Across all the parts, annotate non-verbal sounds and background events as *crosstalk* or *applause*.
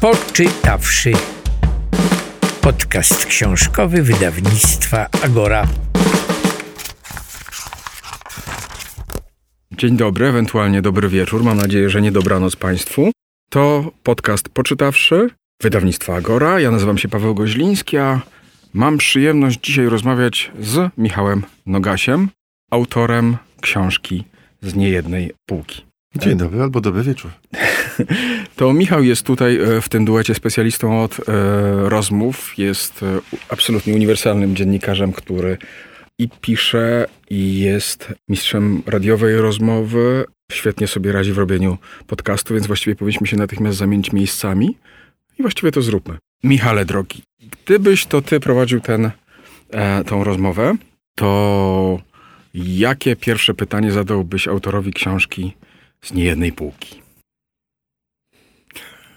Poczytawszy. Podcast książkowy wydawnictwa Agora. Dzień dobry, ewentualnie dobry wieczór. Mam nadzieję, że nie dobranoc Państwu. To podcast Poczytawszy, wydawnictwa Agora. Ja nazywam się Paweł Goźliński, a mam przyjemność dzisiaj rozmawiać z Michałem Nogasiem, autorem książki z niejednej półki. Dzień dobry albo dobry wieczór. *laughs* To Michał jest tutaj e, w tym duecie specjalistą od e, rozmów. Jest e, absolutnie uniwersalnym dziennikarzem, który i pisze, i jest mistrzem radiowej rozmowy. Świetnie sobie radzi w robieniu podcastu, więc właściwie powinniśmy się natychmiast zamienić miejscami. I właściwie to zróbmy. Michale drogi, gdybyś to ty prowadził ten, e, tą rozmowę, to jakie pierwsze pytanie zadałbyś autorowi książki z niejednej półki?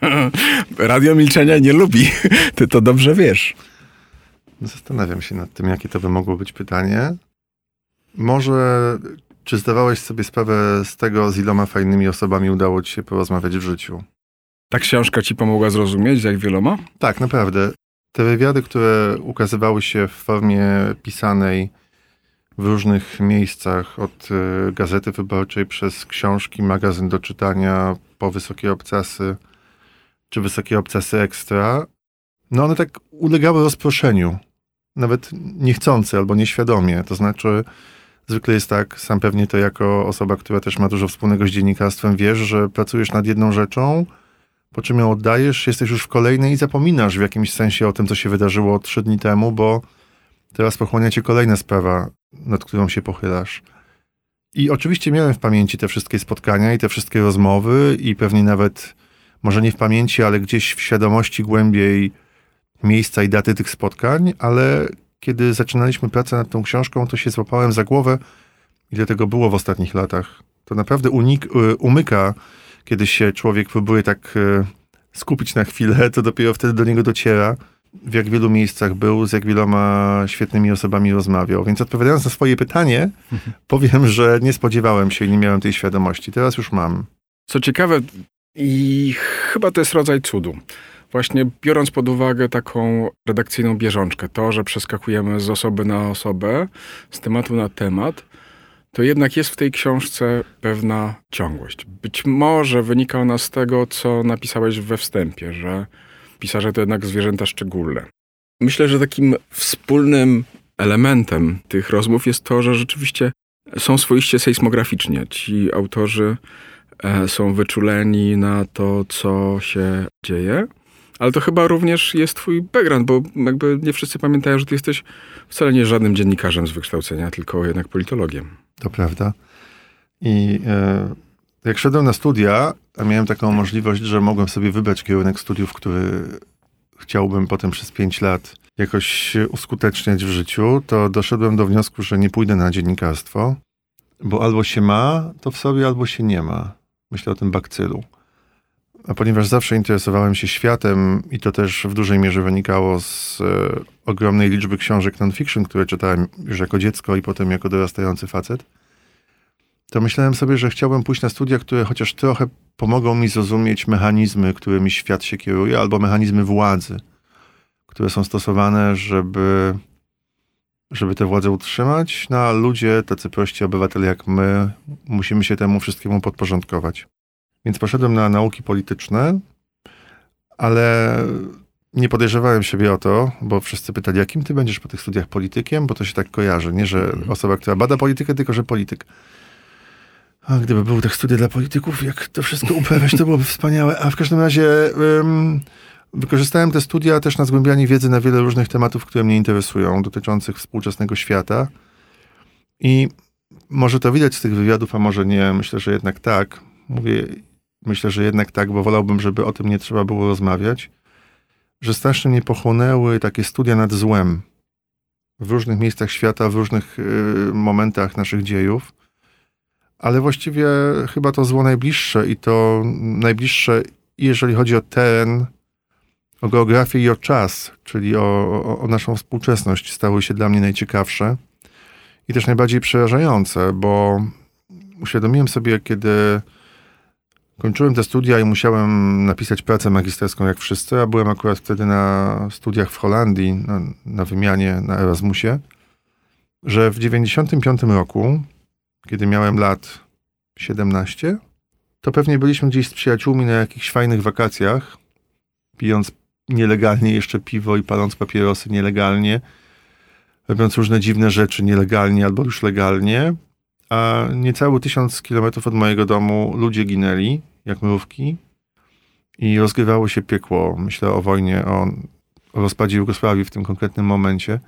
*laughs* Radio milczenia nie lubi. *laughs* Ty to dobrze wiesz. Zastanawiam się nad tym, jakie to by mogło być pytanie. Może czy zdawałeś sobie sprawę z tego, z iloma fajnymi osobami udało ci się porozmawiać w życiu? Ta książka ci pomogła zrozumieć, jak wieloma? Tak, naprawdę. Te wywiady, które ukazywały się w formie pisanej w różnych miejscach, od y, Gazety Wyborczej przez książki, magazyn do czytania, po Wysokie Obcasy, czy Wysokie Obcasy Ekstra, no one tak ulegały rozproszeniu. Nawet niechcący albo nieświadomie. To znaczy, zwykle jest tak, sam pewnie to jako osoba, która też ma dużo wspólnego z dziennikarstwem, wiesz, że pracujesz nad jedną rzeczą, po czym ją oddajesz, jesteś już w kolejnej i zapominasz w jakimś sensie o tym, co się wydarzyło trzy dni temu, bo teraz pochłania cię kolejna sprawa, nad którą się pochylasz. I oczywiście miałem w pamięci te wszystkie spotkania i te wszystkie rozmowy i pewnie nawet, może nie w pamięci, ale gdzieś w świadomości głębiej miejsca i daty tych spotkań, ale kiedy zaczynaliśmy pracę nad tą książką, to się złapałem za głowę, ile tego było w ostatnich latach. To naprawdę unik, y, umyka, kiedy się człowiek próbuje tak y, skupić na chwilę, to dopiero wtedy do niego dociera, w jak wielu miejscach był, z jak wieloma świetnymi osobami rozmawiał. Więc odpowiadając na swoje pytanie, powiem, że nie spodziewałem się i nie miałem tej świadomości. Teraz już mam. Co ciekawe, i chyba to jest rodzaj cudu. Właśnie biorąc pod uwagę taką redakcyjną bieżączkę, to, że przeskakujemy z osoby na osobę, z tematu na temat, to jednak jest w tej książce pewna ciągłość. Być może wynika ona z tego, co napisałeś we wstępie, że pisarze to jednak zwierzęta szczególne. Myślę, że takim wspólnym elementem tych rozmów jest to, że rzeczywiście są swoiście sejsmograficznie. Ci autorzy są wyczuleni na to, co się dzieje. Ale to chyba również jest twój background, bo jakby nie wszyscy pamiętają, że ty jesteś wcale nie żadnym dziennikarzem z wykształcenia, tylko jednak politologiem. To prawda. I e, jak szedłem na studia, a miałem taką możliwość, że mogłem sobie wybrać kierunek studiów, który chciałbym potem przez pięć lat jakoś uskuteczniać w życiu, to doszedłem do wniosku, że nie pójdę na dziennikarstwo, bo albo się ma to w sobie, albo się nie ma. Myślę o tym bakcylu. A ponieważ zawsze interesowałem się światem i to też w dużej mierze wynikało z e, ogromnej liczby książek non-fiction, które czytałem już jako dziecko i potem jako dorastający facet, to myślałem sobie, że chciałbym pójść na studia, które chociaż trochę pomogą mi zrozumieć mechanizmy, którymi świat się kieruje, albo mechanizmy władzy, które są stosowane, żeby, żeby tę władzę utrzymać, no a ludzie, tacy prości obywatele jak my, musimy się temu wszystkiemu podporządkować. Więc poszedłem na nauki polityczne, ale nie podejrzewałem siebie o to, bo wszyscy pytali, jakim ty będziesz po tych studiach politykiem, bo to się tak kojarzy. Nie, że osoba, która bada politykę, tylko że polityk. A gdyby były tak studia dla polityków, jak to wszystko uprawiać, to byłoby wspaniałe. A w każdym razie wykorzystałem te studia też na zgłębianie wiedzy na wiele różnych tematów, które mnie interesują, dotyczących współczesnego świata. I może to widać z tych wywiadów, a może nie. Myślę, że jednak tak. Mówię, myślę, że jednak tak, bo wolałbym, żeby o tym nie trzeba było rozmawiać. Że strasznie mnie pochłonęły takie studia nad złem w różnych miejscach świata, w różnych y, momentach naszych dziejów ale właściwie chyba to zło najbliższe i to najbliższe, jeżeli chodzi o teren, o geografię i o czas, czyli o, o, o naszą współczesność, stały się dla mnie najciekawsze i też najbardziej przerażające, bo uświadomiłem sobie, kiedy kończyłem te studia i musiałem napisać pracę magisterską jak wszyscy, a byłem akurat wtedy na studiach w Holandii, na, na wymianie na Erasmusie, że w 95 roku, kiedy miałem lat 17, to pewnie byliśmy gdzieś z przyjaciółmi na jakichś fajnych wakacjach, pijąc nielegalnie jeszcze piwo i paląc papierosy nielegalnie, robiąc różne dziwne rzeczy nielegalnie albo już legalnie, a niecały tysiąc kilometrów od mojego domu ludzie ginęli, jak mrówki, i rozgrywało się piekło. Myślę o wojnie, o, o rozpadzie Jugosławii w tym konkretnym momencie.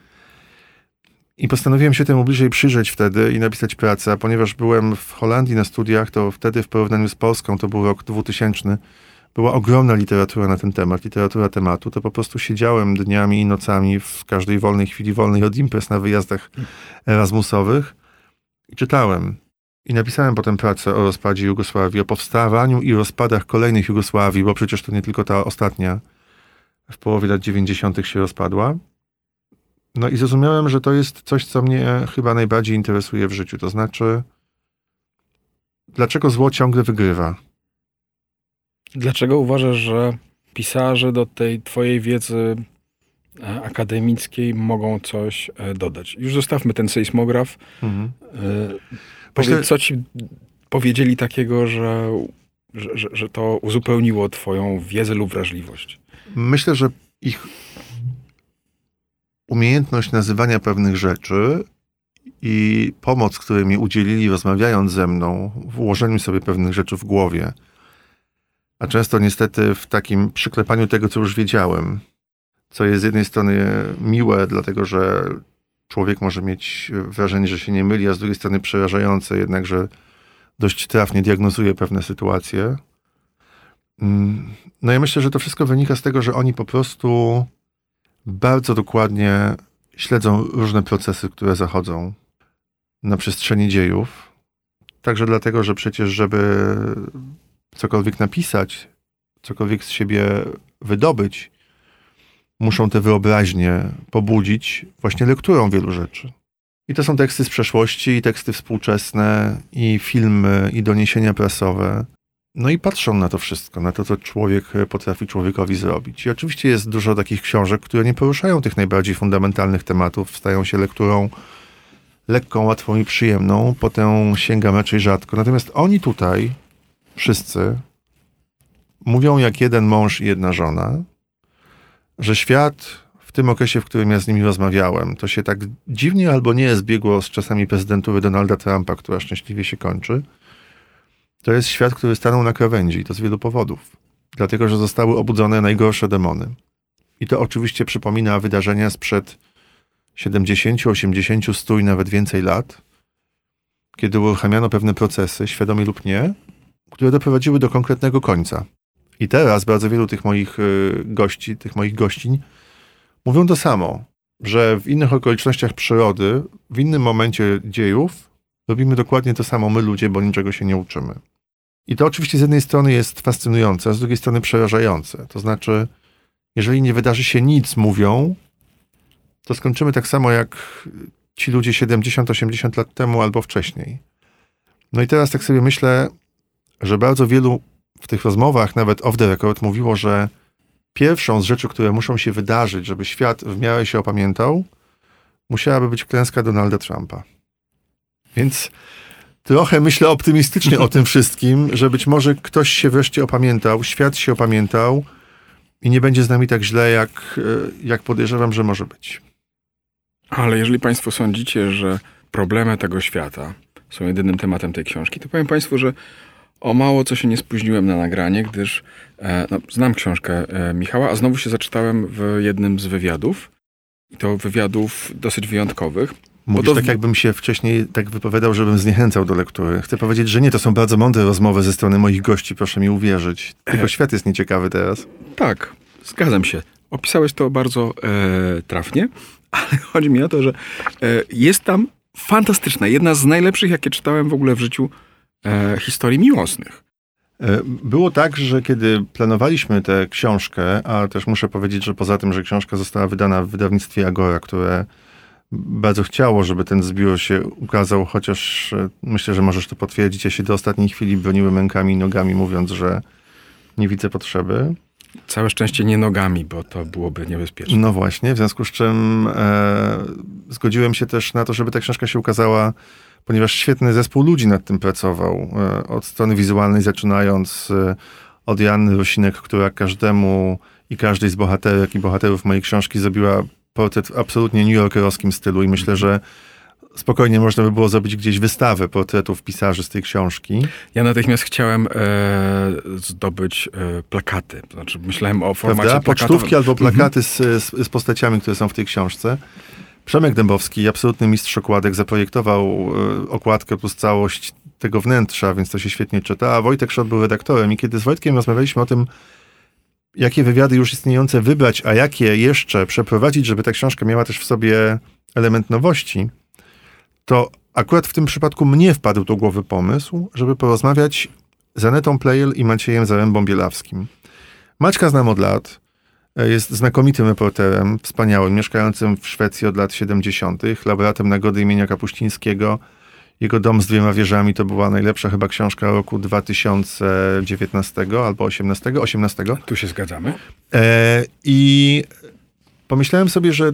I postanowiłem się temu bliżej przyjrzeć wtedy i napisać pracę, a ponieważ byłem w Holandii na studiach, to wtedy w porównaniu z Polską, to był rok 2000, była ogromna literatura na ten temat, literatura tematu, to po prostu siedziałem dniami i nocami w każdej wolnej chwili wolnej od imprez na wyjazdach Erasmusowych i czytałem. I napisałem potem pracę o rozpadzie Jugosławii, o powstawaniu i rozpadach kolejnych Jugosławii, bo przecież to nie tylko ta ostatnia w połowie lat 90. się rozpadła. No i zrozumiałem, że to jest coś, co mnie chyba najbardziej interesuje w życiu. To znaczy, dlaczego zło ciągle wygrywa? Dlaczego uważasz, że pisarze do tej twojej wiedzy e, akademickiej mogą coś e, dodać? Już zostawmy ten sejsmograf. Mhm. Powiedz, Myślę... co ci powiedzieli takiego, że, że, że to uzupełniło twoją wiedzę lub wrażliwość? Myślę, że ich umiejętność nazywania pewnych rzeczy i pomoc, której mi udzielili, rozmawiając ze mną, w ułożeniu sobie pewnych rzeczy w głowie, a często niestety w takim przyklepaniu tego, co już wiedziałem, co jest z jednej strony miłe, dlatego że człowiek może mieć wrażenie, że się nie myli, a z drugiej strony przerażające, jednakże dość trafnie diagnozuje pewne sytuacje. Mm, no ja myślę, że to wszystko wynika z tego, że oni po prostu bardzo dokładnie śledzą różne procesy, które zachodzą na przestrzeni dziejów. Także dlatego, że przecież, żeby cokolwiek napisać, cokolwiek z siebie wydobyć, muszą te wyobraźnie pobudzić właśnie lekturą wielu rzeczy. I to są teksty z przeszłości, i teksty współczesne, i filmy, i doniesienia prasowe. No i patrzą na to wszystko, na to, co człowiek potrafi człowiekowi zrobić. I oczywiście jest dużo takich książek, które nie poruszają tych najbardziej fundamentalnych tematów, stają się lekturą lekką, łatwą i przyjemną, potem sięgam raczej rzadko. Natomiast oni tutaj, wszyscy, mówią jak jeden mąż i jedna żona, że świat w tym okresie, w którym ja z nimi rozmawiałem, to się tak dziwnie albo nie zbiegło z czasami prezydentury Donalda Trumpa, która szczęśliwie się kończy. To jest świat, który stanął na krawędzi to z wielu powodów. Dlatego, że zostały obudzone najgorsze demony. I to oczywiście przypomina wydarzenia sprzed 70, 80, 100 i nawet więcej lat, kiedy uruchamiano pewne procesy, świadomie lub nie, które doprowadziły do konkretnego końca. I teraz bardzo wielu tych moich y, gości, tych moich gościń mówią to samo, że w innych okolicznościach przyrody, w innym momencie dziejów robimy dokładnie to samo my ludzie, bo niczego się nie uczymy. I to oczywiście z jednej strony jest fascynujące, a z drugiej strony przerażające. To znaczy, jeżeli nie wydarzy się nic, mówią, to skończymy tak samo jak ci ludzie 70-80 lat temu albo wcześniej. No i teraz tak sobie myślę, że bardzo wielu w tych rozmowach, nawet off the record, mówiło, że pierwszą z rzeczy, które muszą się wydarzyć, żeby świat w miarę się opamiętał, musiałaby być klęska Donalda Trumpa. Więc trochę myślę optymistycznie o tym wszystkim, że być może ktoś się wreszcie opamiętał, świat się opamiętał i nie będzie z nami tak źle, jak, e, jak podejrzewam, że może być. Ale jeżeli Państwo sądzicie, że problemy tego świata są jedynym tematem tej książki, to powiem Państwu, że o mało co się nie spóźniłem na nagranie, gdyż e, no, znam książkę e, Michała, a znowu się zaczytałem w jednym z wywiadów. I to wywiadów dosyć wyjątkowych. Mówisz to... tak, jakbym się wcześniej tak wypowiadał, żebym zniechęcał do lektury. Chcę powiedzieć, że nie, to są bardzo mądre rozmowy ze strony moich gości, proszę mi uwierzyć. Tylko e... świat jest nieciekawy teraz. Tak, zgadzam się. Opisałeś to bardzo e, trafnie, *laughs* ale chodzi mi o to, że e, jest tam fantastyczna, jedna z najlepszych, jakie czytałem w ogóle w życiu e, historii miłosnych. E, było tak, że kiedy planowaliśmy tę książkę, a też muszę powiedzieć, że poza tym, że książka została wydana w wydawnictwie Agora, które bardzo chciało, żeby ten zbiór się ukazał, chociaż e, myślę, że możesz to potwierdzić. Ja się do ostatniej chwili broniłem rękami i nogami, mówiąc, że nie widzę potrzeby. Całe szczęście nie nogami, bo to byłoby niebezpieczne. No właśnie, w związku z czym e, zgodziłem się też na to, żeby ta książka się ukazała, ponieważ świetny zespół ludzi nad tym pracował. E, od strony wizualnej zaczynając, e, od Janny Rosinek, która każdemu i każdej z bohaterek i bohaterów mojej książki zrobiła portret w absolutnie New Yorkerowskim stylu i myślę, że spokojnie można by było zrobić gdzieś wystawę portretów pisarzy z tej książki. Ja natychmiast chciałem e, zdobyć e, plakaty. Znaczy myślałem o formacie Prawda? Pocztówki albo plakaty z, z, z postaciami, które są w tej książce. Przemek Dębowski, absolutny mistrz okładek, zaprojektował e, okładkę plus całość tego wnętrza, więc to się świetnie czyta, a Wojtek Szot był redaktorem i kiedy z Wojtkiem rozmawialiśmy o tym, jakie wywiady już istniejące wybrać, a jakie jeszcze przeprowadzić, żeby ta książka miała też w sobie element nowości, to akurat w tym przypadku mnie wpadł do głowy pomysł, żeby porozmawiać z Anetą Plejel i Maciejem Zarębą-Bielawskim. Maćka znam od lat, jest znakomitym reporterem, wspaniałym, mieszkającym w Szwecji od lat 70., laureatem Nagrody imienia Kapuścińskiego. Jego Dom z dwiema wieżami to była najlepsza chyba książka roku 2019 albo 18, 18. Tu się zgadzamy. E, I pomyślałem sobie, że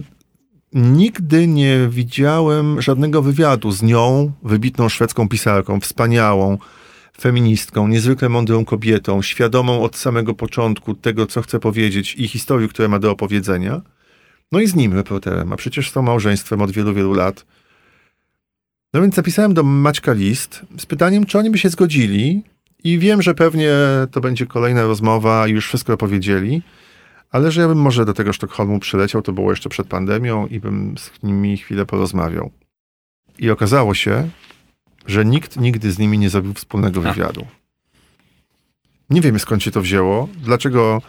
nigdy nie widziałem żadnego wywiadu z nią, wybitną szwedzką pisarką, wspaniałą feministką, niezwykle mądrą kobietą, świadomą od samego początku tego, co chce powiedzieć i historii, które ma do opowiedzenia. No i z nim reporterem, a przecież są małżeństwem od wielu, wielu lat. No więc zapisałem do Maćka list z pytaniem, czy oni by się zgodzili i wiem, że pewnie to będzie kolejna rozmowa już wszystko opowiedzieli, ale że ja bym może do tego Sztokholmu przyleciał, to było jeszcze przed pandemią i bym z nimi chwilę porozmawiał. I okazało się, że nikt nigdy z nimi nie zrobił wspólnego wywiadu. Nie wiem skąd się to wzięło, dlaczego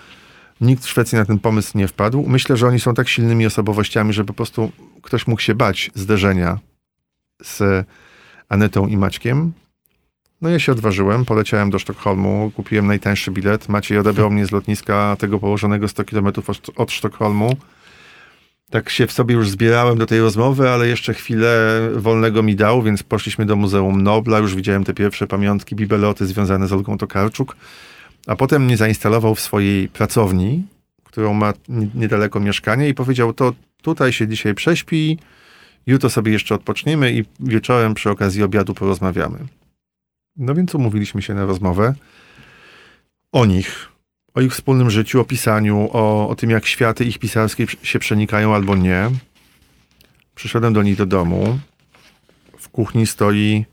nikt w Szwecji na ten pomysł nie wpadł. Myślę, że oni są tak silnymi osobowościami, że po prostu ktoś mógł się bać zderzenia z Anetą i Maćkiem. No ja się odważyłem, poleciałem do Sztokholmu, kupiłem najtańszy bilet. Maciej odebrał *laughs* mnie z lotniska tego położonego 100 km od, od Sztokholmu. Tak się w sobie już zbierałem do tej rozmowy, ale jeszcze chwilę wolnego mi dał, więc poszliśmy do Muzeum Nobla. Już widziałem te pierwsze pamiątki, bibeloty związane z Olgą Tokarczuk. A potem mnie zainstalował w swojej pracowni, którą ma niedaleko mieszkanie i powiedział, to tutaj się dzisiaj prześpi, jutro sobie jeszcze odpoczniemy i wieczorem przy okazji obiadu porozmawiamy. No więc umówiliśmy się na rozmowę o nich, o ich wspólnym życiu, o pisaniu, o, o tym, jak światy ich pisarskie się przenikają albo nie. Przyszedłem do nich do domu. W kuchni stoi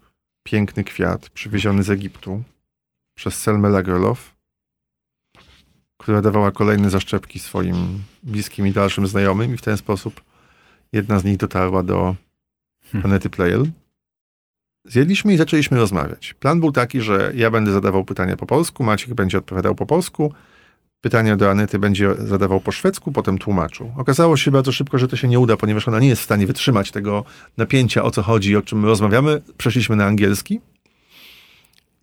piękny kwiat przywieziony z Egiptu przez Selmę Lagerlof, która dawała kolejne zaszczepki swoim bliskim i dalszym znajomym i w ten sposób jedna z nich dotarła do Anety Plejel. Zjedliśmy i zaczęliśmy rozmawiać. Plan był taki, że ja będę zadawał pytania po polsku, Maciek będzie odpowiadał po polsku, pytania do Anety będzie zadawał po szwedzku, potem tłumaczył. Okazało się bardzo szybko, że to się nie uda, ponieważ ona nie jest w stanie wytrzymać tego napięcia, o co chodzi, o czym my rozmawiamy. Przeszliśmy na angielski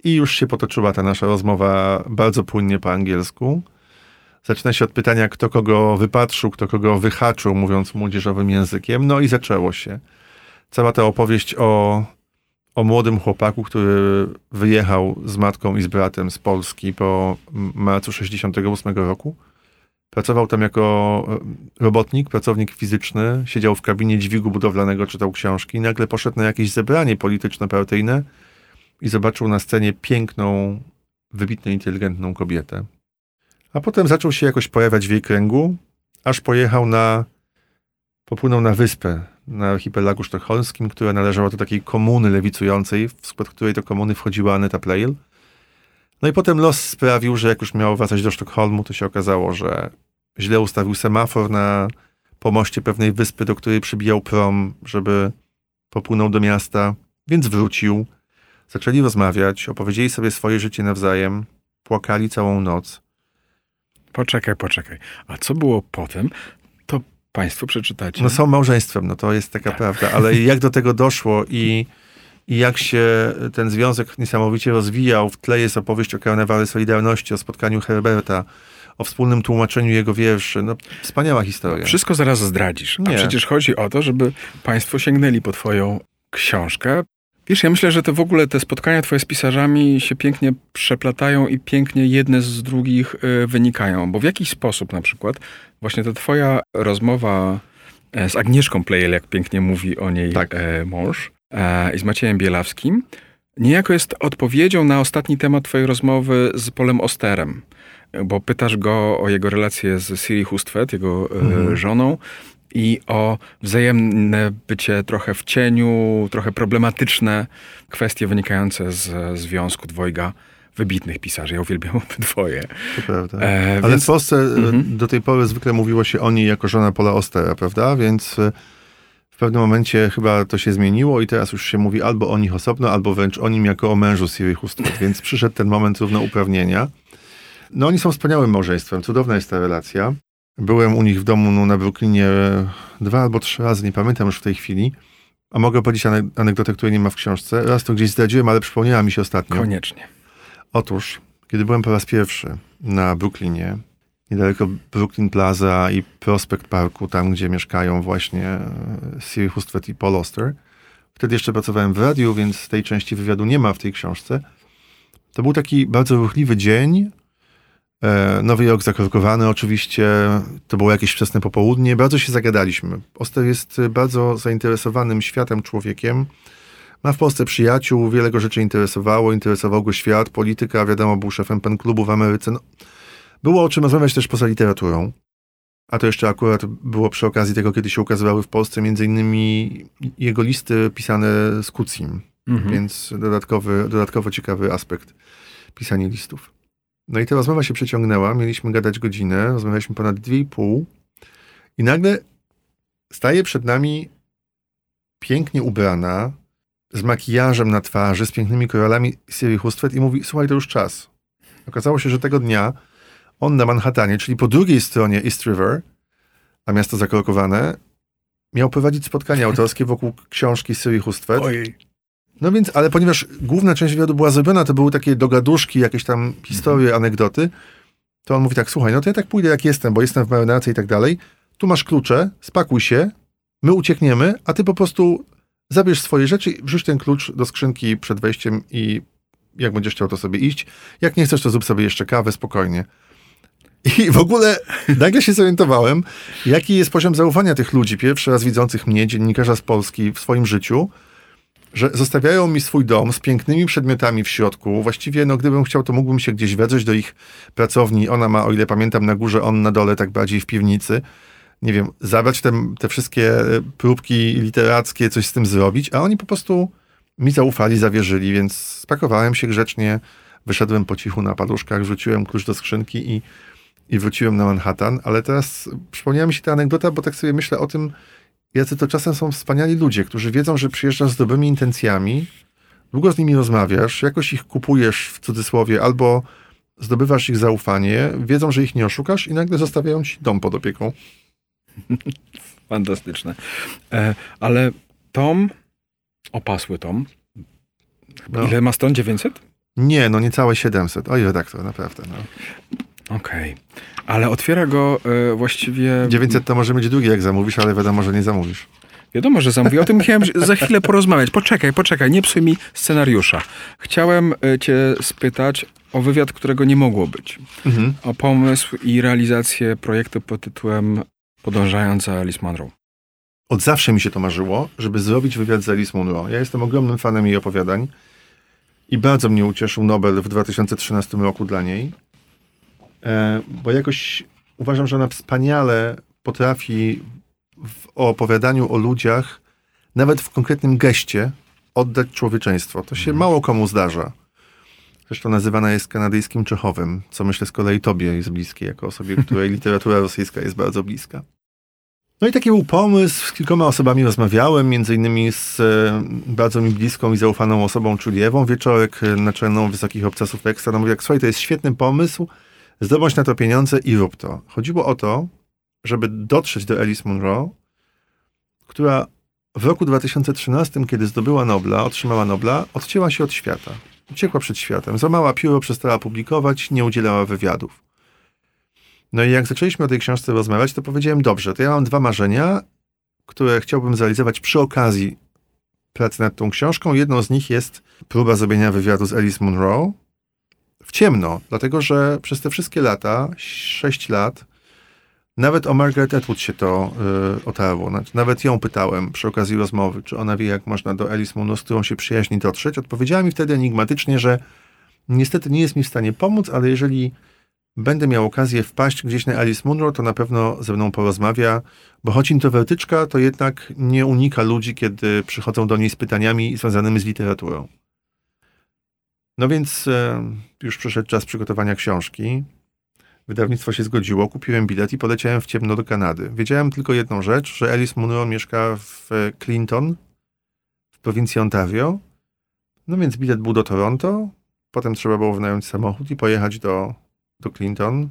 i już się potoczyła ta nasza rozmowa bardzo płynnie po angielsku. Zaczyna się od pytania, kto kogo wypatrzył, kto kogo wyhaczył, mówiąc młodzieżowym językiem. No i zaczęło się. Cała ta opowieść o o młodym chłopaku, który wyjechał z matką i z bratem z Polski po marcu 68 roku. Pracował tam jako e, robotnik, pracownik fizyczny, siedział w kabinie dźwigu budowlanego, czytał książki. Nagle poszedł na jakieś zebranie polityczno-partyjne i zobaczył na scenie piękną, wybitnie inteligentną kobietę. A potem zaczął się jakoś pojawiać w jej kręgu, aż pojechał na, popłynął na wyspę na archipelagu sztokholmskim, która należała do takiej komuny lewicującej, w skład której to komuny wchodziła Aneta Pleil. No i potem los sprawił, że jak już miał wracać do Sztokholmu, to się okazało, że źle ustawił semafor na pomoście pewnej wyspy, do której przybijał prom, żeby popłynął do miasta, więc wrócił. Zaczęli rozmawiać, opowiedzieli sobie swoje życie nawzajem, płakali całą noc. Poczekaj, poczekaj. A co było potem? Państwo przeczytacie. No są małżeństwem, no to jest taka tak. prawda, ale jak do tego doszło i, i jak się ten związek niesamowicie rozwijał, w tle jest opowieść o karnawale Solidarności, o spotkaniu Herberta, o wspólnym tłumaczeniu jego wierszy. No, wspaniała historia. Wszystko zaraz zdradzisz. A Nie. przecież chodzi o to, żeby państwo sięgnęli po twoją książkę. Wiesz, ja myślę, że to w ogóle te spotkania twoje z pisarzami się pięknie przeplatają i pięknie jedne z drugich y, wynikają. Bo w jakiś sposób na przykład właśnie ta twoja rozmowa e, z Agnieszką Plejel, jak pięknie mówi o niej Tak. e, mąż, e, i z Maciejem Bielawskim, niejako jest odpowiedzią na ostatni temat twojej rozmowy z Polem Osterem. Bo pytasz go o jego relację z Siri Hustvedt, jego Mhm. żoną, i o wzajemne bycie trochę w cieniu, trochę problematyczne kwestie wynikające z związku dwojga wybitnych pisarzy. Ja uwielbiam *laughs* obydwoje. To prawda. E, Ale więc- w Polsce e, Mhm. do tej pory zwykle mówiło się o niej jako żona Pola Ostera, prawda? Więc e, w pewnym momencie chyba to się zmieniło i teraz już się mówi albo o nich osobno, albo wręcz o nim jako o mężu Siri Hustvedt, *laughs* więc przyszedł ten moment równouprawnienia. No oni są wspaniałym małżeństwem, cudowna jest ta relacja. Byłem u nich w domu no, na Brooklynie e, dwa albo trzy razy, nie pamiętam już w tej chwili. A mogę powiedzieć ane- anegdotę, której nie ma w książce. Raz to gdzieś zdradziłem, ale przypomniała mi się ostatnio. Koniecznie. Otóż, kiedy byłem po raz pierwszy na Brooklynie, niedaleko Brooklyn Plaza i Prospect Parku, tam gdzie mieszkają właśnie e, Siri Hustvedt i Paul Oster, wtedy jeszcze pracowałem w radiu, więc tej części wywiadu nie ma w tej książce. To był taki bardzo ruchliwy dzień. E, Nowy Jork zakorkowany oczywiście. To było jakieś wczesne popołudnie. Bardzo się zagadaliśmy. Oster jest bardzo zainteresowanym światem człowiekiem. Ma w Polsce przyjaciół, wiele go rzeczy interesowało, interesował go świat, polityka, wiadomo, był szefem pen klubu w Ameryce. No, było o czym rozmawiać też poza literaturą. A to jeszcze akurat było przy okazji tego, kiedy się ukazywały w Polsce między innymi jego listy pisane z Kucim, Mhm. więc dodatkowy, dodatkowo ciekawy aspekt pisania listów. No i ta rozmowa się przeciągnęła, mieliśmy gadać godzinę, rozmawialiśmy ponad dwie i pół i nagle staje przed nami pięknie ubrana, z makijażem na twarzy, z pięknymi koralami Siri Hustvedt i mówi, słuchaj, to już czas. Okazało się, że tego dnia on na Manhattanie, czyli po drugiej stronie East River, a miasto zakorkowane, miał prowadzić spotkanie autorskie wokół książki Siri Hustvedt. Ojej. No więc, ale ponieważ główna część wywiadu była zrobiona, to były takie dogaduszki, jakieś tam historie, anegdoty, to on mówi tak, słuchaj, no to ja tak pójdę jak jestem, bo jestem w marynarce i tak dalej, tu masz klucze, spakuj się, my uciekniemy, a ty po prostu zabierz swoje rzeczy, wrzuć ten klucz do skrzynki przed wejściem i jak będziesz chciał, to sobie iść. Jak nie chcesz, to zrób sobie jeszcze kawę, spokojnie. I w ogóle nagle się zorientowałem, jaki jest poziom zaufania tych ludzi, pierwszy raz widzących mnie, dziennikarza z Polski, w swoim życiu, że zostawiają mi swój dom z pięknymi przedmiotami w środku. Właściwie, no gdybym chciał, to mógłbym się gdzieś wedrzeć do ich pracowni. Ona ma, o ile pamiętam, na górze, on na dole, tak bardziej w piwnicy. Nie wiem, zabrać te, te wszystkie e, próbki literackie, coś z tym zrobić, a oni po prostu mi zaufali, zawierzyli, więc spakowałem się grzecznie, wyszedłem po cichu na paluszkach, wrzuciłem klucz do skrzynki i, i wróciłem na Manhattan, ale teraz przypomniała mi się ta anegdota, bo tak sobie myślę o tym, jacy to czasem są wspaniali ludzie, którzy wiedzą, że przyjeżdżasz z dobrymi intencjami, długo z nimi rozmawiasz, jakoś ich kupujesz w cudzysłowie, albo zdobywasz ich zaufanie, wiedzą, że ich nie oszukasz i nagle zostawiają ci dom pod opieką. *laughs* Fantastyczne. E, ale Tom, opasły Tom, No. ile ma stron? 900? Nie, no niecałe 700. Oj, redaktor, naprawdę. No. Okej. Ale otwiera go e, właściwie... 900 to może mieć drugi, jak zamówisz, ale wiadomo, że nie zamówisz. Wiadomo, że zamówię. O tym chciałem za chwilę porozmawiać. Poczekaj, poczekaj, nie psuj mi scenariusza. Chciałem e, cię spytać o wywiad, którego nie mogło być. Mhm. O pomysł i realizację projektu pod tytułem Podążając za Alice Munro. Od zawsze mi się to marzyło, żeby zrobić wywiad z Alice Munro. Ja jestem ogromnym fanem jej opowiadań i bardzo mnie ucieszył Nobel w 2013 roku dla niej, bo jakoś uważam, że ona wspaniale potrafi w opowiadaniu o ludziach, nawet w konkretnym geście, oddać człowieczeństwo. To się mało komu zdarza. Zresztą nazywana jest kanadyjskim Czechowym, co myślę z kolei tobie jest bliskie, jako osobie, której *laughs* literatura rosyjska jest bardzo bliska. No i taki był pomysł, z kilkoma osobami rozmawiałem, między innymi z e, bardzo mi bliską i zaufaną osobą, czyli Ewą Wieczorek, e, naczelną Wysokich Obcasów Ekstra. No mówię, jak słuchaj, to jest świetny pomysł, zdobądź na to pieniądze i rób to. Chodziło o to, żeby dotrzeć do Alice Munro, która w roku 2013, kiedy zdobyła Nobla, otrzymała Nobla, odcięła się od świata. Uciekła przed światem. Złamała pióro, przestała publikować, nie udzielała wywiadów. No i jak zaczęliśmy o tej książce rozmawiać, to powiedziałem, dobrze, to ja mam dwa marzenia, które chciałbym zrealizować przy okazji pracy nad tą książką. Jedną z nich jest próba zrobienia wywiadu z Alice Munro w ciemno, dlatego że przez te wszystkie lata, sześć lat, nawet o Margaret Atwood się to y, otarło. Znaczy, nawet ją pytałem przy okazji rozmowy, czy ona wie, jak można do Alice Munro, z którą się przyjaźni, dotrzeć. Odpowiedziała mi wtedy enigmatycznie, że niestety nie jest mi w stanie pomóc, ale jeżeli będę miał okazję wpaść gdzieś na Alice Munro, to na pewno ze mną porozmawia, bo choć introwertyczka, to jednak nie unika ludzi, kiedy przychodzą do niej z pytaniami związanymi z literaturą. No więc e, już przyszedł czas przygotowania książki. Wydawnictwo się zgodziło, kupiłem bilet i poleciałem w ciemno do Kanady. Wiedziałem tylko jedną rzecz, że Alice Munro mieszka w Clinton, w prowincji Ontario. No więc bilet był do Toronto, potem trzeba było wynająć samochód i pojechać do do Clinton.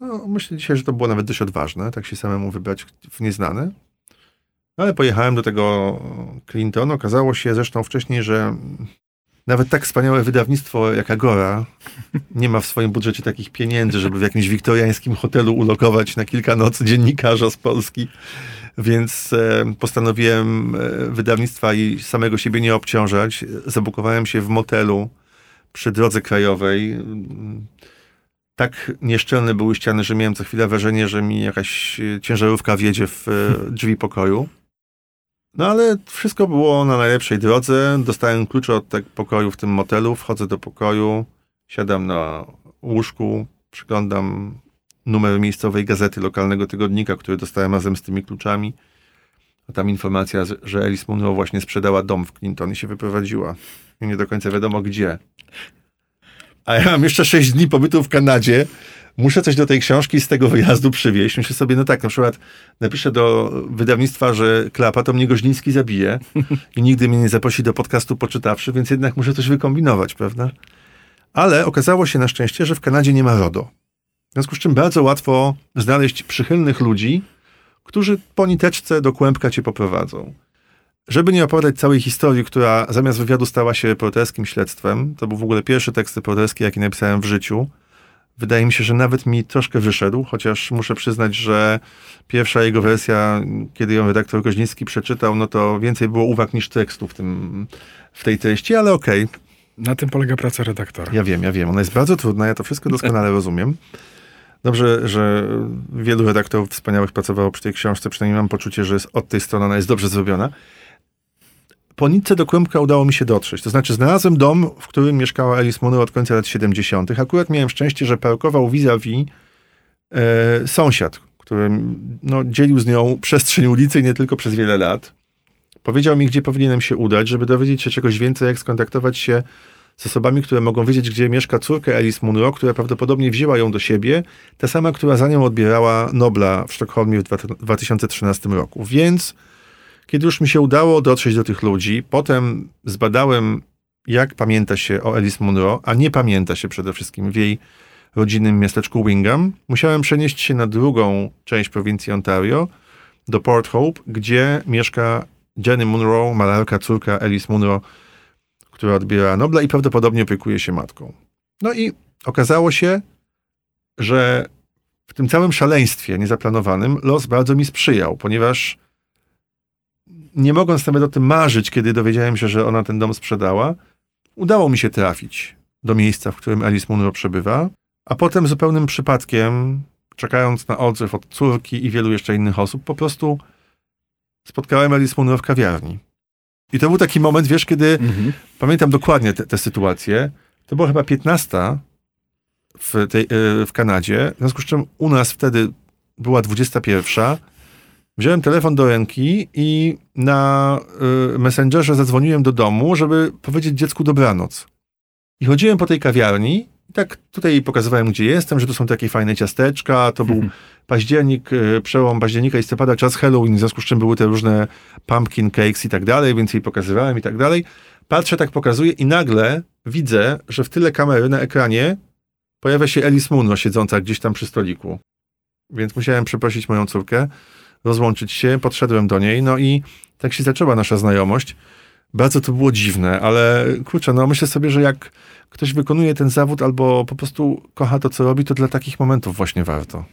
No, myślę dzisiaj, że to było nawet dość odważne, tak się samemu wybrać w nieznane. Ale pojechałem do tego Clinton. Okazało się zresztą wcześniej, że nawet tak wspaniałe wydawnictwo jak Agora nie ma w swoim budżecie takich pieniędzy, żeby w jakimś wiktoriańskim hotelu ulokować na kilka nocy dziennikarza z Polski. Więc e, postanowiłem e, wydawnictwa i samego siebie nie obciążać. Zabukowałem się w motelu przy drodze krajowej tak nieszczelne były ściany, że miałem co chwilę wrażenie, że mi jakaś ciężarówka wjedzie w e, drzwi pokoju. No ale wszystko było na najlepszej drodze. Dostałem klucze od tego pokoju w tym motelu, wchodzę do pokoju, siadam na łóżku, przyglądam numer miejscowej gazety lokalnego tygodnika, który dostałem razem z tymi kluczami. A tam informacja, że Alice Munro właśnie sprzedała dom w Clinton i się wyprowadziła. I nie do końca wiadomo gdzie a ja mam jeszcze 6 dni pobytu w Kanadzie, muszę coś do tej książki z tego wyjazdu przywieźć. Myślę sobie, no tak, na przykład napiszę do wydawnictwa, że klapa, to mnie Goźliński zabije i nigdy mnie nie zaprosi do podcastu poczytawszy, więc jednak muszę coś wykombinować, prawda? Ale okazało się na szczęście, że w Kanadzie nie ma RODO. W związku z czym bardzo łatwo znaleźć przychylnych ludzi, którzy po niteczce do kłębka cię poprowadzą. Żeby nie opowiadać całej historii, która zamiast wywiadu stała się reporterskim śledztwem, to był w ogóle pierwszy tekst reporterski, jaki napisałem w życiu. Wydaje mi się, że nawet mi troszkę wyszedł, chociaż muszę przyznać, że pierwsza jego wersja, kiedy ją redaktor Koźnicki przeczytał, no to więcej było uwag niż tekstu w, tym, w tej treści, ale okej. Okay. Na tym polega praca redaktora. Ja wiem, ja wiem. Ona jest bardzo trudna, ja to wszystko doskonale *laughs* rozumiem. Dobrze, że wielu redaktorów wspaniałych pracowało przy tej książce, przynajmniej mam poczucie, że od tej strony ona jest dobrze zrobiona po nitce do Kłębka udało mi się dotrzeć. To znaczy znalazłem dom, w którym mieszkała Alice Munro od końca lat 70. Akurat miałem szczęście, że parkował vis-a-vis e, sąsiad, który no, dzielił z nią przestrzeń ulicy i nie tylko przez wiele lat. Powiedział mi, gdzie powinienem się udać, żeby dowiedzieć się czegoś więcej, jak skontaktować się z osobami, które mogą wiedzieć, gdzie mieszka córka Alice Munro, która prawdopodobnie wzięła ją do siebie, ta sama, która za nią odbierała Nobla w Sztokholmie w 2013 roku. Więc kiedy już mi się udało dotrzeć do tych ludzi, potem zbadałem, jak pamięta się o Alice Munro, a nie pamięta się przede wszystkim w jej rodzinnym miasteczku Wingham, musiałem przenieść się na drugą część prowincji Ontario, do Port Hope, gdzie mieszka Jenny Munro, malarka, córka Alice Munro, która odbiera Nobla i prawdopodobnie opiekuje się matką. No i okazało się, że w tym całym szaleństwie niezaplanowanym los bardzo mi sprzyjał, ponieważ nie mogąc nawet o tym marzyć, kiedy dowiedziałem się, że ona ten dom sprzedała, udało mi się trafić do miejsca, w którym Alice Munro przebywa, a potem zupełnym przypadkiem, czekając na odzew od córki i wielu jeszcze innych osób, po prostu spotkałem Alice Munro w kawiarni. I to był taki moment, wiesz, kiedy mhm. pamiętam dokładnie tę sytuację. To była chyba 15 w, tej, e, w Kanadzie, w związku z czym u nas wtedy była 21 Wziąłem telefon do ręki i na y, Messengerze zadzwoniłem do domu, żeby powiedzieć dziecku dobranoc. I chodziłem po tej kawiarni i tak tutaj pokazywałem, gdzie jestem, że tu są takie fajne ciasteczka. To był październik, y, przełom października i listopada, czas Halloween, w związku z czym były te różne pumpkin cakes i tak dalej, więc jej pokazywałem i tak dalej. Patrzę, tak pokazuję i nagle widzę, że w tyle kamery na ekranie pojawia się Alice Munro siedząca gdzieś tam przy stoliku. Więc musiałem przeprosić moją córkę rozłączyć się, podszedłem do niej, no i tak się zaczęła nasza znajomość. Bardzo to było dziwne, ale kurczę, no myślę sobie, że jak ktoś wykonuje ten zawód albo po prostu kocha to, co robi, to dla takich momentów właśnie warto.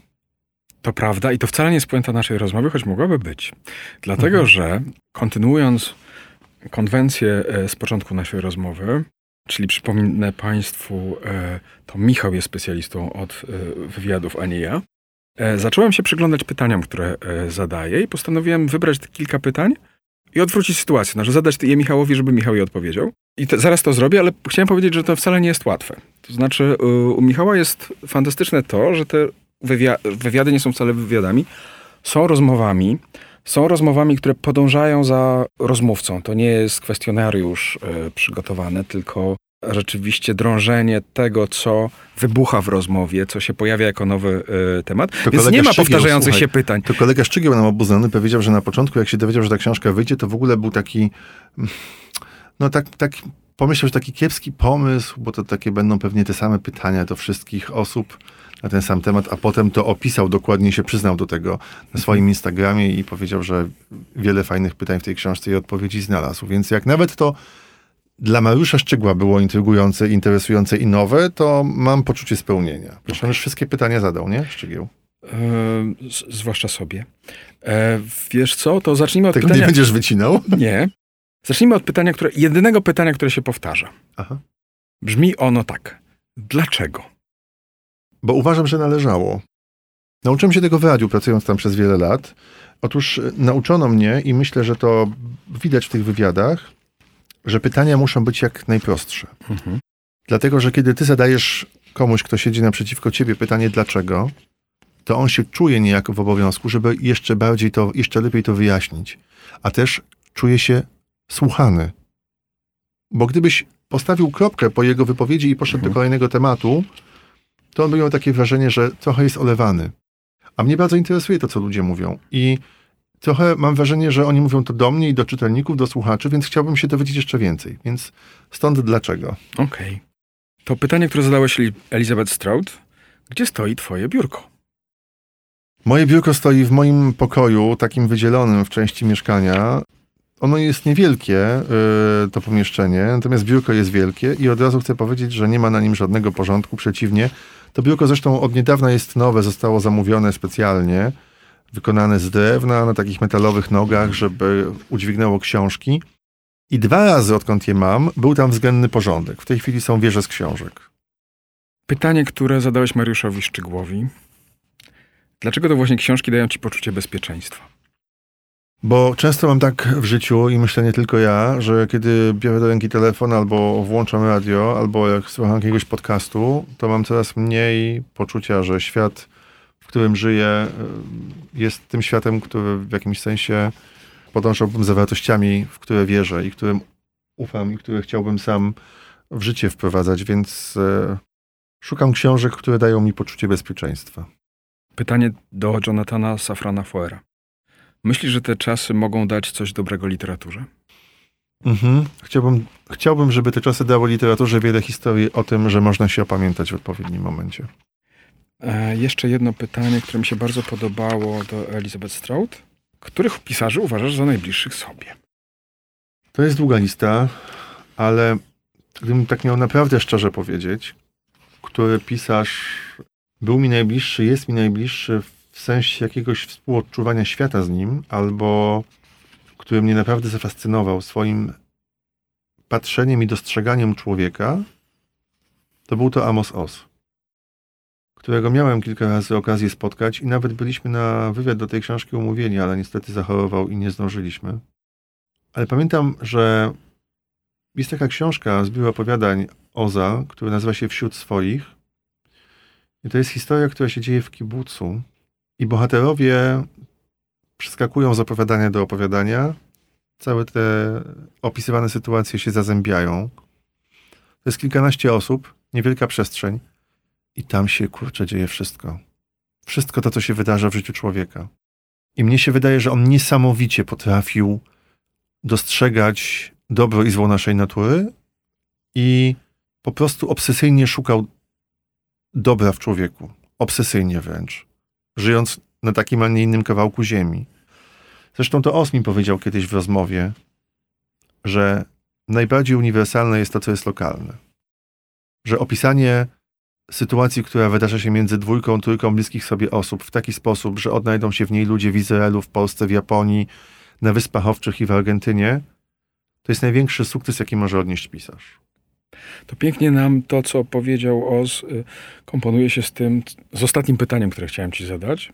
To prawda i to wcale nie jest puenta naszej rozmowy, choć mogłaby być. Dlatego, Mhm. że kontynuując konwencję e, z początku naszej rozmowy, czyli przypomnę Państwu, e, to Michał jest specjalistą od e, wywiadów, a nie ja, zacząłem się przyglądać pytaniom, które e, zadaję i postanowiłem wybrać kilka pytań i odwrócić sytuację. Znaczy zadać je Michałowi, żeby Michał je odpowiedział. I te, zaraz to zrobię, ale chciałem powiedzieć, że to wcale nie jest łatwe. To znaczy e, u Michała jest fantastyczne to, że te wywia- wywiady nie są wcale wywiadami, są rozmowami, są rozmowami, które podążają za rozmówcą. To nie jest kwestionariusz e, przygotowany, tylko rzeczywiście drążenie tego, co wybucha w rozmowie, co się pojawia jako nowy e, temat. Więc kolega nie ma Szczygieł, powtarzających słuchaj, się pytań. To kolega Szczygieł nam obudzony powiedział, że na początku, jak się dowiedział, że ta książka wyjdzie, to w ogóle był taki, no tak, tak pomyślał, że taki kiepski pomysł, bo to takie będą pewnie te same pytania do wszystkich osób na ten sam temat, a potem to opisał dokładnie, się przyznał do tego na swoim Instagramie i powiedział, że wiele fajnych pytań w tej książce i odpowiedzi znalazł. Więc jak nawet to dla Mariusza Szczygła było intrygujące, interesujące i nowe, to mam poczucie spełnienia. Zresztą już wszystkie pytania zadał, nie? Szczygieł. E, zwłaszcza sobie. E, wiesz co, to zacznijmy od Tego nie pytania... będziesz wycinał? *laughs* Nie. Zacznijmy od pytania, które, jedynego pytania, które się powtarza. Aha. Brzmi ono tak. Dlaczego? Bo uważam, że należało. Nauczyłem się tego w radiu, pracując tam przez wiele lat. Otóż e, nauczono mnie i myślę, że to widać w tych wywiadach, że pytania muszą być jak najprostsze. Mhm. Dlatego, że kiedy ty zadajesz komuś, kto siedzi naprzeciwko ciebie pytanie dlaczego, to on się czuje niejako w obowiązku, żeby jeszcze bardziej to, jeszcze lepiej to wyjaśnić. A też czuje się słuchany. Bo gdybyś postawił kropkę po jego wypowiedzi i poszedł Mhm. do kolejnego tematu, to on by miał takie wrażenie, że trochę jest olewany. A mnie bardzo interesuje to, co ludzie mówią. I trochę mam wrażenie, że oni mówią to do mnie i do czytelników, do słuchaczy, więc chciałbym się dowiedzieć jeszcze więcej. Więc stąd dlaczego. Okej. To pytanie, które zadałeś Eli- Elizabeth Stroud. Gdzie stoi twoje biurko? Moje biurko stoi w moim pokoju, takim wydzielonym w części mieszkania. Ono jest niewielkie, yy, to pomieszczenie, natomiast biurko jest wielkie i od razu chcę powiedzieć, że nie ma na nim żadnego porządku, przeciwnie. To biurko zresztą od niedawna jest nowe, zostało zamówione specjalnie, wykonane z drewna, na takich metalowych nogach, żeby udźwignęło książki. I dwa razy, odkąd je mam, był tam względny porządek. W tej chwili są wieże z książek. Pytanie, które zadałeś Mariuszowi Szczygłowi. Dlaczego to właśnie książki dają ci poczucie bezpieczeństwa? Bo często mam tak w życiu i myślę nie tylko ja, że kiedy biorę do ręki telefon albo włączam radio, albo jak słucham jakiegoś podcastu, to mam coraz mniej poczucia, że świat, którym żyję, y, jest tym światem, który w jakimś sensie podążałbym za wartościami, w które wierzę i którym ufam i które chciałbym sam w życie wprowadzać, więc y, szukam książek, które dają mi poczucie bezpieczeństwa. Pytanie do Jonathana Safrana Foera. Myślisz, że te czasy mogą dać coś dobrego literaturze? Mhm. Chciałbym, chciałbym, żeby te czasy dały literaturze wiele historii o tym, że można się opamiętać w odpowiednim momencie. E, jeszcze jedno pytanie, które mi się bardzo podobało do Elizabeth Stroud. Których pisarzy uważasz za najbliższych sobie? To jest długa lista, ale gdybym tak miał naprawdę szczerze powiedzieć, który pisarz był mi najbliższy, jest mi najbliższy w sensie jakiegoś współodczuwania świata z nim, albo który mnie naprawdę zafascynował swoim patrzeniem i dostrzeganiem człowieka, to był to Amos Oz, którego miałem kilka razy okazję spotkać i nawet byliśmy na wywiad do tej książki umówieni, ale niestety zachorował i nie zdążyliśmy. Ale pamiętam, że jest taka książka, zbiór opowiadań Oza, który nazywa się Wśród swoich. I to jest historia, która się dzieje w kibucu. I bohaterowie przeskakują z opowiadania do opowiadania. Całe te opisywane sytuacje się zazębiają. To jest kilkanaście osób, niewielka przestrzeń. I tam się, kurczę, dzieje wszystko. Wszystko to, co się wydarza w życiu człowieka. I mnie się wydaje, że on niesamowicie potrafił dostrzegać dobro i zło naszej natury i po prostu obsesyjnie szukał dobra w człowieku. Obsesyjnie wręcz. Żyjąc na takim, a nie innym kawałku ziemi. Zresztą to Os mi powiedział kiedyś w rozmowie, że najbardziej uniwersalne jest to, co jest lokalne. Że opisanie sytuacji, która wydarza się między dwójką, trójką bliskich sobie osób w taki sposób, że odnajdą się w niej ludzie w Izraelu, w Polsce, w Japonii, na Wyspach Owczych i w Argentynie, to jest największy sukces, jaki może odnieść pisarz. To pięknie nam to, co powiedział Oz, y, komponuje się z tym, z ostatnim pytaniem, które chciałem ci zadać.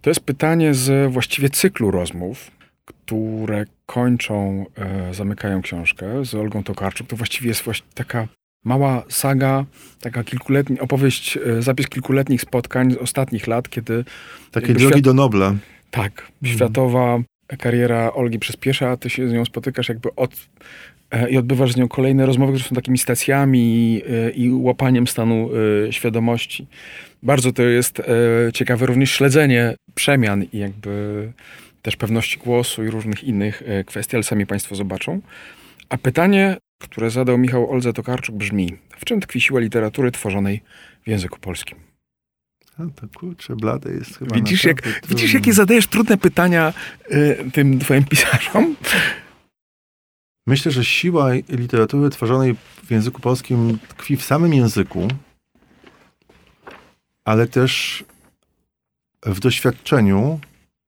To jest pytanie z właściwie cyklu rozmów, które kończą, e, zamykają książkę z Olgą Tokarczuk. To właściwie jest właśnie taka mała saga, taka kilkuletnia, opowieść, e, zapis kilkuletnich spotkań z ostatnich lat, kiedy... Takie drogi świat- do Nobla. Tak, światowa kariera Olgi przyspiesza, a ty się z nią spotykasz jakby od, e, i odbywasz z nią kolejne rozmowy, które są takimi stacjami e, i łapaniem stanu e, świadomości. Bardzo to jest e, ciekawe również śledzenie przemian i jakby też pewności głosu i różnych innych kwestii, ale sami państwo zobaczą. A pytanie, które zadał Michał Olze Tokarczuk brzmi, w czym tkwi siła literatury tworzonej w języku polskim? A to kurczę, blade jest chyba Widzisz, jak, widzisz, jakie zadajesz trudne pytania y, tym twoim pisarzom? Myślę, że siła literatury tworzonej w języku polskim tkwi w samym języku, ale też w doświadczeniu,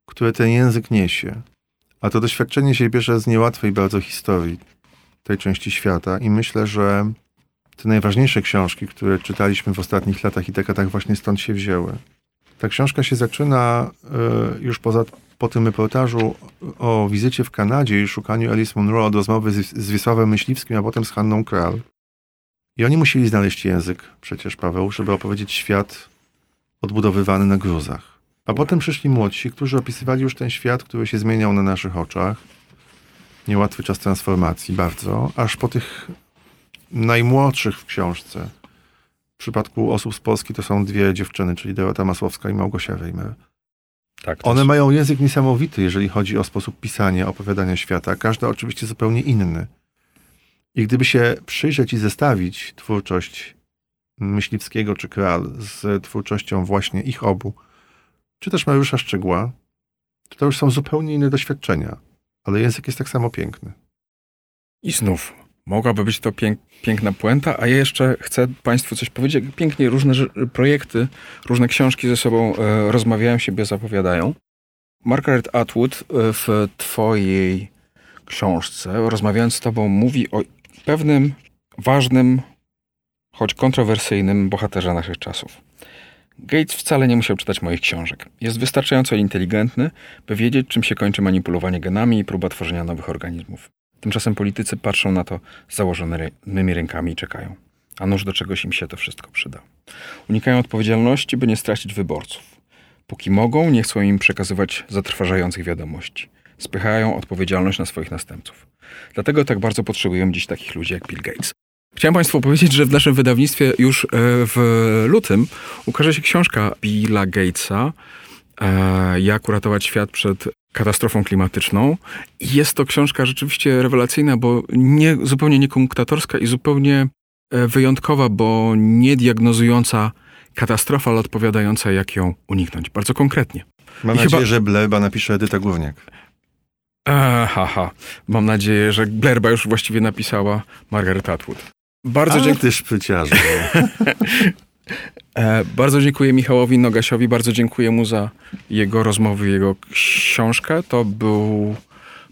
które ten język niesie. A to doświadczenie się bierze z niełatwej bardzo historii tej części świata i myślę, że te najważniejsze książki, które czytaliśmy w ostatnich latach i dekadach właśnie stąd się wzięły. Ta książka się zaczyna e, już poza, po tym reportażu o wizycie w Kanadzie i szukaniu Alice Munro od rozmowy z, z Wiesławem Myśliwskim, a potem z Hanną Kral. I oni musieli znaleźć język, przecież Paweł, żeby opowiedzieć świat odbudowywany na gruzach. A potem przyszli młodsi, którzy opisywali już ten świat, który się zmieniał na naszych oczach. Niełatwy czas transformacji, bardzo, aż po tych najmłodszych w książce. W przypadku osób z Polski to są dwie dziewczyny, czyli Dorota Masłowska i Małgosia Reimer. Tak, One mają język niesamowity, jeżeli chodzi o sposób pisania, opowiadania świata. Każda oczywiście zupełnie inny. I gdyby się przyjrzeć i zestawić twórczość Myśliwskiego czy Kral z twórczością właśnie ich obu, czy też Mariusza Szczegła, to to już są zupełnie inne doświadczenia. Ale język jest tak samo piękny. I znów, mogłaby być to pięk, piękna puenta, a ja jeszcze chcę Państwu coś powiedzieć. Pięknie różne projekty, różne książki ze sobą e, rozmawiają, siebie zapowiadają. Margaret Atwood e, w Twojej książce, rozmawiając z Tobą, mówi o pewnym ważnym, choć kontrowersyjnym bohaterze naszych czasów. Gates wcale nie musiał czytać moich książek. Jest wystarczająco inteligentny, by wiedzieć, czym się kończy manipulowanie genami i próba tworzenia nowych organizmów. Tymczasem politycy patrzą na to z założonymi rękami i czekają. A nuż do czegoś im się to wszystko przyda. Unikają odpowiedzialności, by nie stracić wyborców. Póki mogą, nie chcą im przekazywać zatrważających wiadomości. Spychają odpowiedzialność na swoich następców. Dlatego tak bardzo potrzebują dziś takich ludzi jak Bill Gates. Chciałem Państwu powiedzieć, że w naszym wydawnictwie już e, w lutym ukaże się książka Billa Gatesa e, Jak uratować świat przed katastrofą klimatyczną. Jest to książka rzeczywiście rewelacyjna, bo nie, zupełnie niekonkutatorska i zupełnie e, wyjątkowa, bo nie diagnozująca katastrofę, ale odpowiadająca, jak ją uniknąć. Bardzo konkretnie. Mam I nadzieję, chyba- że Bleba napisze Edyta Górniak. E, haha. Mam nadzieję, że Blerba już właściwie napisała Margaret Atwood. Bardzo, dziękuję, ty szpryciarzu. *laughs* e, bardzo dziękuję Michałowi Nogasiowi, bardzo dziękuję mu za jego rozmowy, jego książkę. To był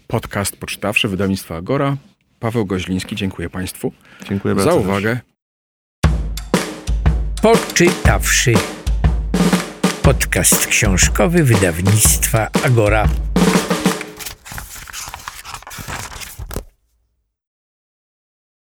podcast Poczytawszy wydawnictwa Agora. Paweł Goźliński, dziękuję Państwu Dziękuję bardzo. za uwagę. Poczytawszy. Podcast książkowy wydawnictwa Agora.